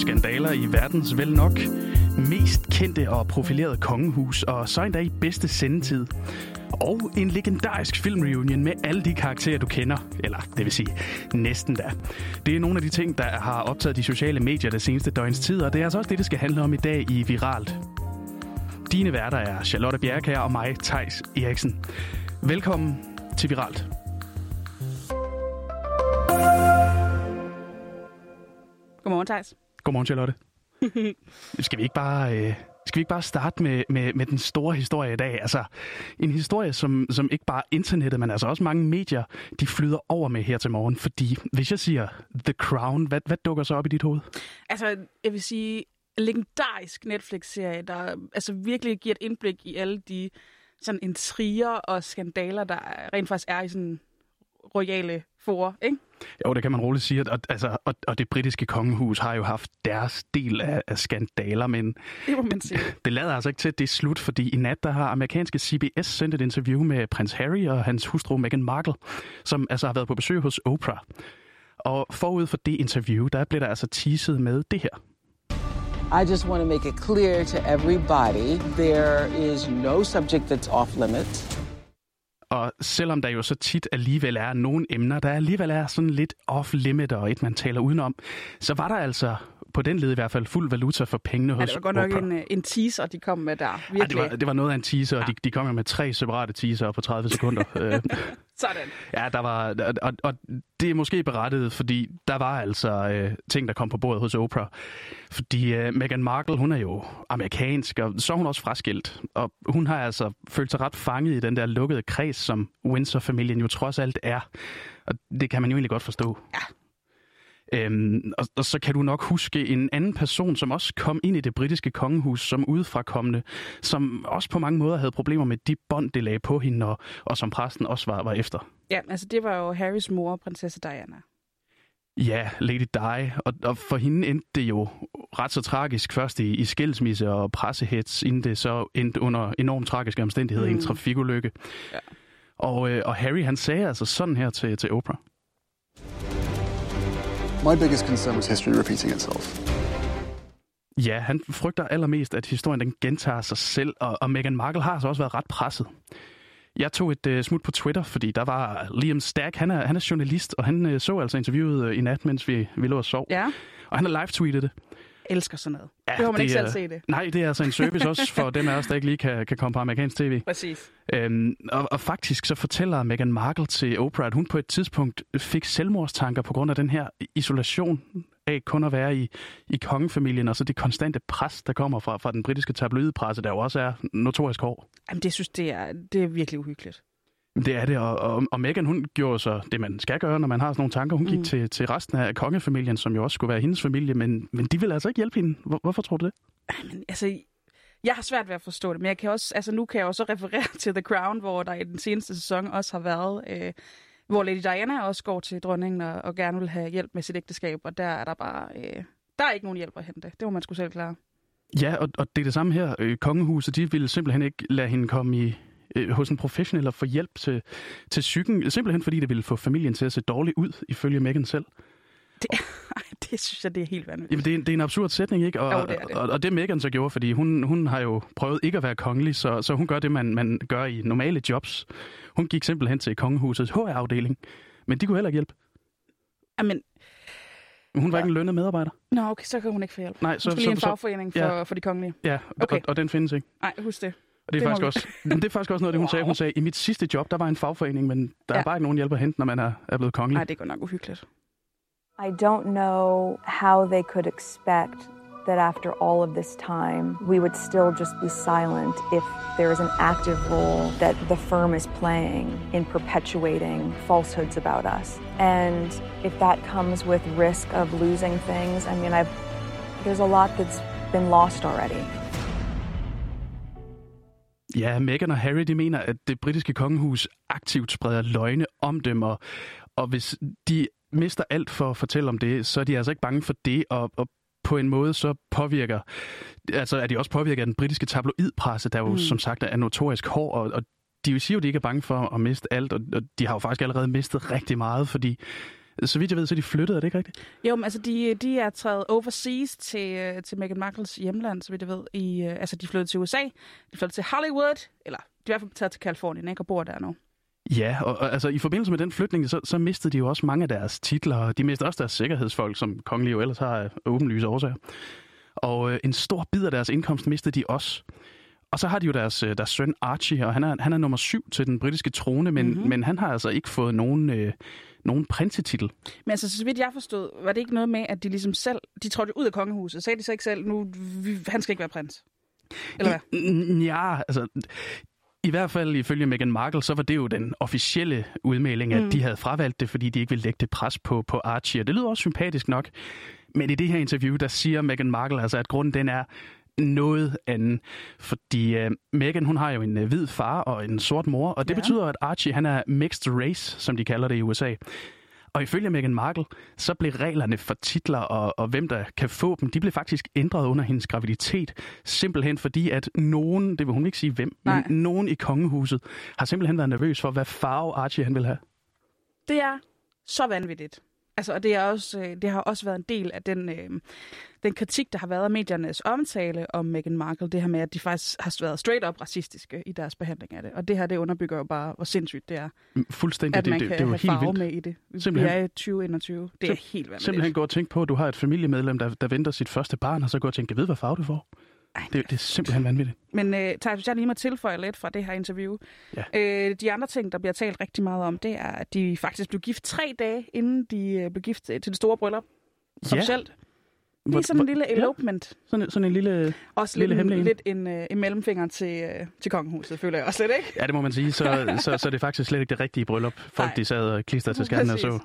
skandaler i verdens vel nok mest kendte og profilerede kongehus, og så endda i bedste sendetid. Og en legendarisk filmreunion med alle de karakterer, du kender. Eller det vil sige, næsten da. Det er nogle af de ting, der har optaget de sociale medier det seneste døgns tid, og det er altså også det, det skal handle om i dag i Viralt. Dine værter er Charlotte Bjerkær og mig, Tejs Eriksen. Velkommen til Viralt. Godmorgen, Thijs. Godmorgen, Charlotte. skal vi ikke bare, øh, skal vi ikke bare starte med, med, med den store historie i dag? Altså, en historie, som, som ikke bare internettet, men altså også mange medier, de flyder over med her til morgen. Fordi hvis jeg siger The Crown, hvad, hvad dukker så op i dit hoved? Altså, jeg vil sige, en legendarisk Netflix-serie, der altså virkelig giver et indblik i alle de sådan intriger og skandaler, der rent faktisk er i sådan royale for, ikke? Jo, det kan man roligt sige. Og, altså, og, og det britiske kongehus har jo haft deres del af, af skandaler, men det, må man sige. det lader altså ikke til, at det er slut, fordi i nat der har amerikanske CBS sendt et interview med prins Harry og hans hustru Meghan Markle, som altså har været på besøg hos Oprah. Og forud for det interview, der blev der altså teaset med det her. I just want to make it clear to everybody there is no subject that's off limits. Og selvom der jo så tit alligevel er nogle emner, der alligevel er sådan lidt off-limit og et, man taler udenom, så var der altså på den led i hvert fald fuld valuta for pengene hos ja, det var godt nok en, øh, en teaser, de kom med der. Virkelig. Ja, det, var, det var noget af en teaser, ja. og de, de kom med tre separate teaser på 30 sekunder. Sådan. Ja, der var, og, og det er måske berettet, fordi der var altså øh, ting, der kom på bordet hos Oprah. Fordi øh, Meghan Markle, hun er jo amerikansk, og så er hun også fraskilt. Og hun har altså følt sig ret fanget i den der lukkede kreds, som Windsor-familien jo trods alt er. Og det kan man jo egentlig godt forstå. Ja. Øhm, og, og så kan du nok huske en anden person, som også kom ind i det britiske kongehus som udefrakommende, som også på mange måder havde problemer med de bånd, det lagde på hende, og, og som præsten også var, var efter. Ja, altså det var jo Harrys mor, prinsesse Diana. Ja, Lady Di. Og, og for hende endte det jo ret så tragisk først i, i skilsmisse og pressehets, inden det så endte under enormt tragiske omstændigheder mm. i en trafikulykke. Ja. Og, øh, og Harry han sagde altså sådan her til, til Oprah. My biggest concern was history repeating itself. Ja, han frygter allermest, at historien den gentager sig selv, og, og Meghan Markle har altså også været ret presset. Jeg tog et uh, smut på Twitter, fordi der var Liam Stack, han er, han er journalist, og han uh, så altså interviewet uh, i nat, mens vi, vi lå og sov. Ja. Og han har live-tweetet det. Elsker sådan noget. Ja, det må man det, ikke selv se det. Nej, det er altså en service også for dem af os, der ikke lige kan, kan komme på amerikansk tv. Præcis. Øhm, og, og faktisk så fortæller Meghan Markle til Oprah, at hun på et tidspunkt fik selvmordstanker på grund af den her isolation af kun at være i, i kongefamilien, og så det konstante pres, der kommer fra, fra den britiske tabloidpresse, der jo også er notorisk hård. Jamen, det synes det er, det er virkelig uhyggeligt. Det er det, og, og, og Meghan, hun gjorde så det, man skal gøre, når man har sådan nogle tanker. Hun gik mm. til, til resten af kongefamilien, som jo også skulle være hendes familie, men, men de vil altså ikke hjælpe hende. Hvor, hvorfor tror du det? Jamen, altså, jeg har svært ved at forstå det, men jeg kan også, altså, nu kan jeg også referere til The Crown, hvor der i den seneste sæson også har været, øh, hvor Lady Diana også går til dronningen og, og gerne vil have hjælp med sit ægteskab, og der er der bare, øh, der er ikke nogen hjælp at hente. Det må man skulle selv klare. Ja, og, og det er det samme her. Øh, kongehuset, de ville simpelthen ikke lade hende komme i, øh, hos en professionel og få hjælp til, til psyken, simpelthen fordi det ville få familien til at se dårligt ud, ifølge Meghan selv. Det, det synes jeg, det er helt vanvittigt. Jamen, det, er, det er en absurd sætning, ikke? Og, jo, det er det. Og, og det Meghan så gjorde, fordi hun, hun har jo prøvet ikke at være kongelig, så, så hun gør det, man, man gør i normale jobs. Hun gik simpelthen til kongehusets HR-afdeling, men de kunne heller ikke hjælpe. Jamen, hun var ja. ikke en lønnet medarbejder. Nå, okay, så kan hun ikke få hjælp. Nej, så, hun så, en fagforening for, ja. for de kongelige. Ja, okay. og, og den findes ikke. Nej, husk det. Og det er, det faktisk også, det er faktisk også noget, det hun wow. sagde. Hun sagde, i mit sidste job, der var en fagforening, men der ja. er bare ikke nogen hjælp at hente, når man er, er blevet kongelig. Nej, det går nok uhyggeligt. I don't know how they could expect that after all of this time, we would still just be silent if there is an active role that the firm is playing in perpetuating falsehoods about us. And if that comes with risk of losing things, I mean, I've, there's a lot that's been lost already. Ja, Meghan og Harry de mener, at det britiske kongehus aktivt spreder løgne om dem, og, og hvis de mister alt for at fortælle om det, så er de altså ikke bange for det, og, og på en måde så påvirker, altså er de også påvirket af den britiske tabloidpresse, der jo mm. som sagt er notorisk hård, og, og de siger jo, at de ikke er bange for at miste alt, og, og de har jo faktisk allerede mistet rigtig meget, fordi Så vidt jeg ved, så er de flyttet, er det ikke rigtigt? Jo, men altså, de, de er taget overseas til, øh, til Meghan Markles hjemland, så vidt jeg ved. I, øh, altså, de flyttede til USA, de flyttede til Hollywood, eller de er i hvert fald taget til Kalifornien, ikke, og bor der nu. Ja, og, og altså i forbindelse med den flytning, så, så mistede de jo også mange af deres titler, og de mistede også deres sikkerhedsfolk, som kongelige jo ellers har åbenlyse årsager. Og øh, en stor bid af deres indkomst mistede de også. Og så har de jo deres, øh, deres søn Archie, og han er, han er nummer syv til den britiske trone, men, mm-hmm. men han har altså ikke fået nogen, øh, nogen prinsetitel. Men altså, så vidt jeg forstod, var det ikke noget med, at de ligesom selv, de trådte ud af kongehuset, sagde de så ikke selv, nu, vi, han skal ikke være prins? Eller hvad? Ja, altså... I hvert fald ifølge Meghan Markle, så var det jo den officielle udmelding, at mm. de havde fravalgt det, fordi de ikke ville lægge det pres på, på Archie. Og det lyder også sympatisk nok. Men i det her interview, der siger Meghan Markle altså, at grunden den er, noget andet. Fordi uh, Meghan, hun har jo en uh, hvid far og en sort mor, og det ja. betyder, at Archie, han er mixed race, som de kalder det i USA. Og ifølge Meghan Markle, så blev reglerne for titler og, og hvem der kan få dem, de blev faktisk ændret under hendes graviditet. Simpelthen fordi, at nogen, det vil hun ikke sige hvem, Nej. men nogen i kongehuset har simpelthen været nervøs for, hvad farve Archie han vil have. Det er så vanvittigt. Altså, og det, er også, øh, det har også været en del af den, øh, den kritik, der har været af mediernes omtale om Meghan Markle. Det her med, at de faktisk har været straight up racistiske i deres behandling af det. Og det her, det underbygger jo bare, hvor sindssygt det er. Mm, fuldstændig. At man det, kan det, det jo have helt farve vildt. med i det. Simpelthen. Vi er i 2021. Det er helt vanvittigt. Simpelthen gå og tænke på, at du har et familiemedlem, der, der venter sit første barn, og så gå og tænke, jeg ved, hvad farve du får. Ej, Det, det er simpelthen vanvittigt. Men øh, Thijs, hvis jeg lige må tilføje lidt fra det her interview. Ja. Øh, de andre ting, der bliver talt rigtig meget om, det er, at de faktisk blev gift tre dage, inden de øh, blev gift til det store bryllup. Officielt. Lige Hvor- sådan en hvor- lille ja. elopement. Sådan, sådan en lille... Også Lille lidt, hemmelig en, en. lidt en, øh, en mellemfinger til, øh, til kongehuset, føler jeg også lidt, ikke? Ja, det må man sige. Så, så, så er det faktisk slet ikke det rigtige bryllup. Folk, Nej. de sad og klistrede til skærmen og så.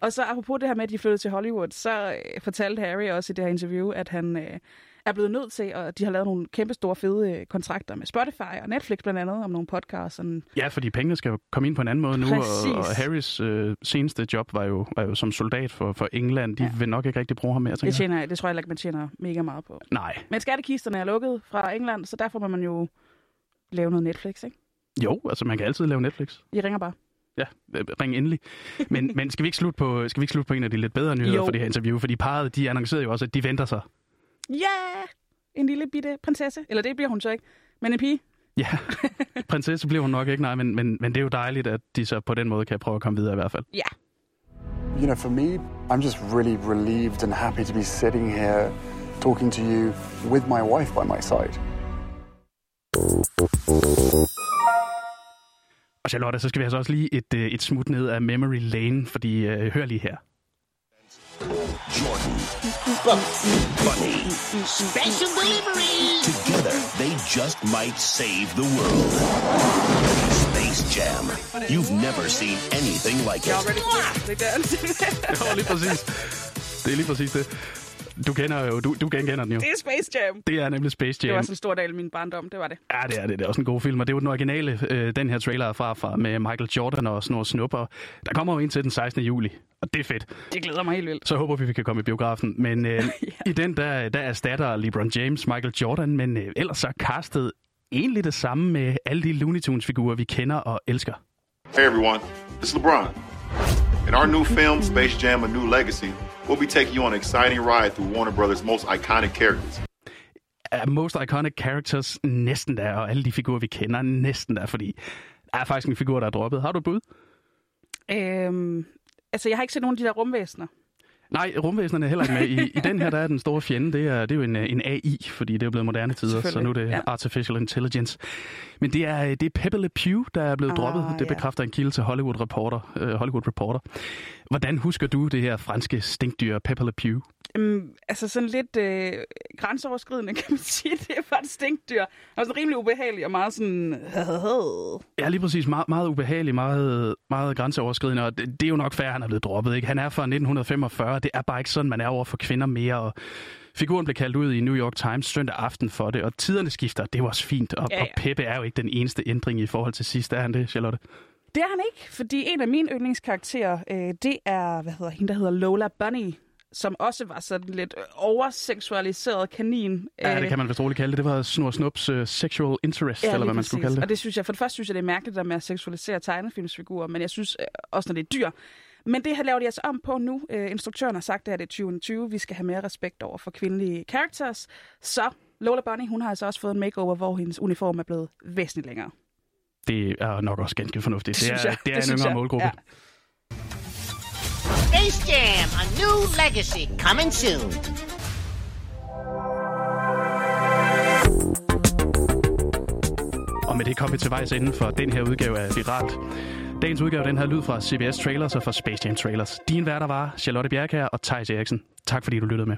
Og så apropos det her med, at de flyttede til Hollywood, så øh, fortalte Harry også i det her interview, at han øh, er blevet nødt til, og de har lavet nogle kæmpe store fede øh, kontrakter med Spotify og Netflix blandt andet, om nogle podcasts. Sådan, Ja, fordi pengene skal jo komme ind på en anden måde nu, Præcis. og, og Harrys øh, seneste job var jo, var jo som soldat for, for England. De ja. Vil nok ikke rigtig bruge ham mere, tænker det, tjener, jeg- det tror jeg ikke, man tjener mega meget på. Nej. Men skattekisterne er lukket fra England, så derfor må man jo lave noget Netflix, ikke? Jo, altså man kan altid lave Netflix. I ringer bare. Ja, øh, ring endelig. Men, men skal, vi ikke slutte på, skal vi ikke slutte på en af de lidt bedre nyheder Jo. for det her interview? Fordi parret, de annoncerede jo også, at de venter sig. Ja! Yeah! En lille bitte prinsesse. Eller det bliver hun så ikke. Men en pige. Ja, prinsesse bliver hun nok ikke, nej, men, men, men det er jo dejligt, at de så på den måde kan prøve at komme videre i hvert fald. Ja. You know, for me, I'm just really relieved and happy to be sitting here talking to you with my wife by my side. Og Charlotte, så skal vi altså også lige et, øh, et smut ned af Memory Lane, fordi øh, hør lige her. Jordan, Bunny, Special delivery! together they just might save the world. Space Jam. You've never seen anything like er it. Ja, lige præcis. Det er lige præcis det. Du kender jo, du, du genkender den jo. det er Space Jam. Det er nemlig Space Det var Jam. sådan en stor del af min barndom, det var det. Ja, det er det. Det er også en god film, og det er jo den originale, øh, den her trailer er fra, fra med Michael Jordan og Snor Snupper. Der kommer jo ind til den 16. juli, og det er fedt. Det glæder mig helt vildt. Så håber vi, vi kan komme i biografen. Men øh, i den, der, der erstatter LeBron James Michael Jordan, men øh, ellers så er castet egentlig det samme med alle de Looney Tunes-figurer, vi kender og elsker. Hey everyone, it's LeBron. In our new film, Space Jam A New Legacy, we'll be taking you on an exciting ride through Warner Brothers' most iconic characters. er most iconic characters næsten der, og alle de figurer, vi kender, næsten der, fordi der er faktisk en figur, der er droppet. Har du et bud? Øhm, altså, jeg har ikke set nogen af de der rumvæsener. Nej, rumvæsenerne er heller ikke med. I, I den her, der er den store fjende, det er, det er jo en, en AI, fordi det er blevet moderne tider, så nu er det Ja. Artificial Intelligence. Men det er, det er Pepe Le Pew, der er blevet Ah, droppet. Det ja. bekræfter en kilde til Hollywood Reporter. Uh, Hollywood Reporter. Hvordan husker du det her franske stinkdyr, Pepe Le Pew? Øhm, altså sådan lidt øh, grænseoverskridende, kan man sige. Det er bare et stinkdyr. Og sådan rimelig ubehagelig og meget sådan... Ja, lige præcis. Meget, meget ubehagelig, meget, meget grænseoverskridende, og det, det er jo nok at han er blevet droppet. Ikke? Han er fra 1945, det er bare ikke sådan, man er over for kvinder mere, og figuren blev kaldt ud i New York Times søndag aften for det, og tiderne skifter, det jo også fint, og, ja. ja. og Peppe er jo ikke den eneste ændring i forhold til sidst, er han det, Charlotte? Det er han ikke, fordi en af mine yndlingskarakterer, øh, det er, hvad hedder hende, der hedder Lola Bunny, som også var sådan lidt øh, overseksualiseret kanin. Ja, Øh, det kan man vist roligt kalde det. Det var Snor Snups uh, sexual interest, eller lige hvad man skulle kalde det. Og det synes jeg, for det første synes jeg, det er mærkeligt der med at seksualisere tegnefilmsfigurer, men jeg synes også, når det er dyr. Men det her laver de altså om på nu. Øh, instruktøren har sagt, at det er 2020. Vi skal have mere respekt over for kvindelige characters. Så Lola Bunny, hun har altså også fået en makeover, hvor hendes uniform er blevet væsentligt længere. Det er nok også ganske fornuftigt. Det Det, er, jeg. det er Det en yngre jeg. målgruppe. Ja. Space Jam, a new legacy coming soon. Og med det kom vi til vejs ende for den her udgave af Viralt. Dagens udgave den her lyd fra CBS Trailers og fra Space Jam Trailers. Din værter var Charlotte Bjerg og Thijs Eriksen. Tak fordi du lyttede med.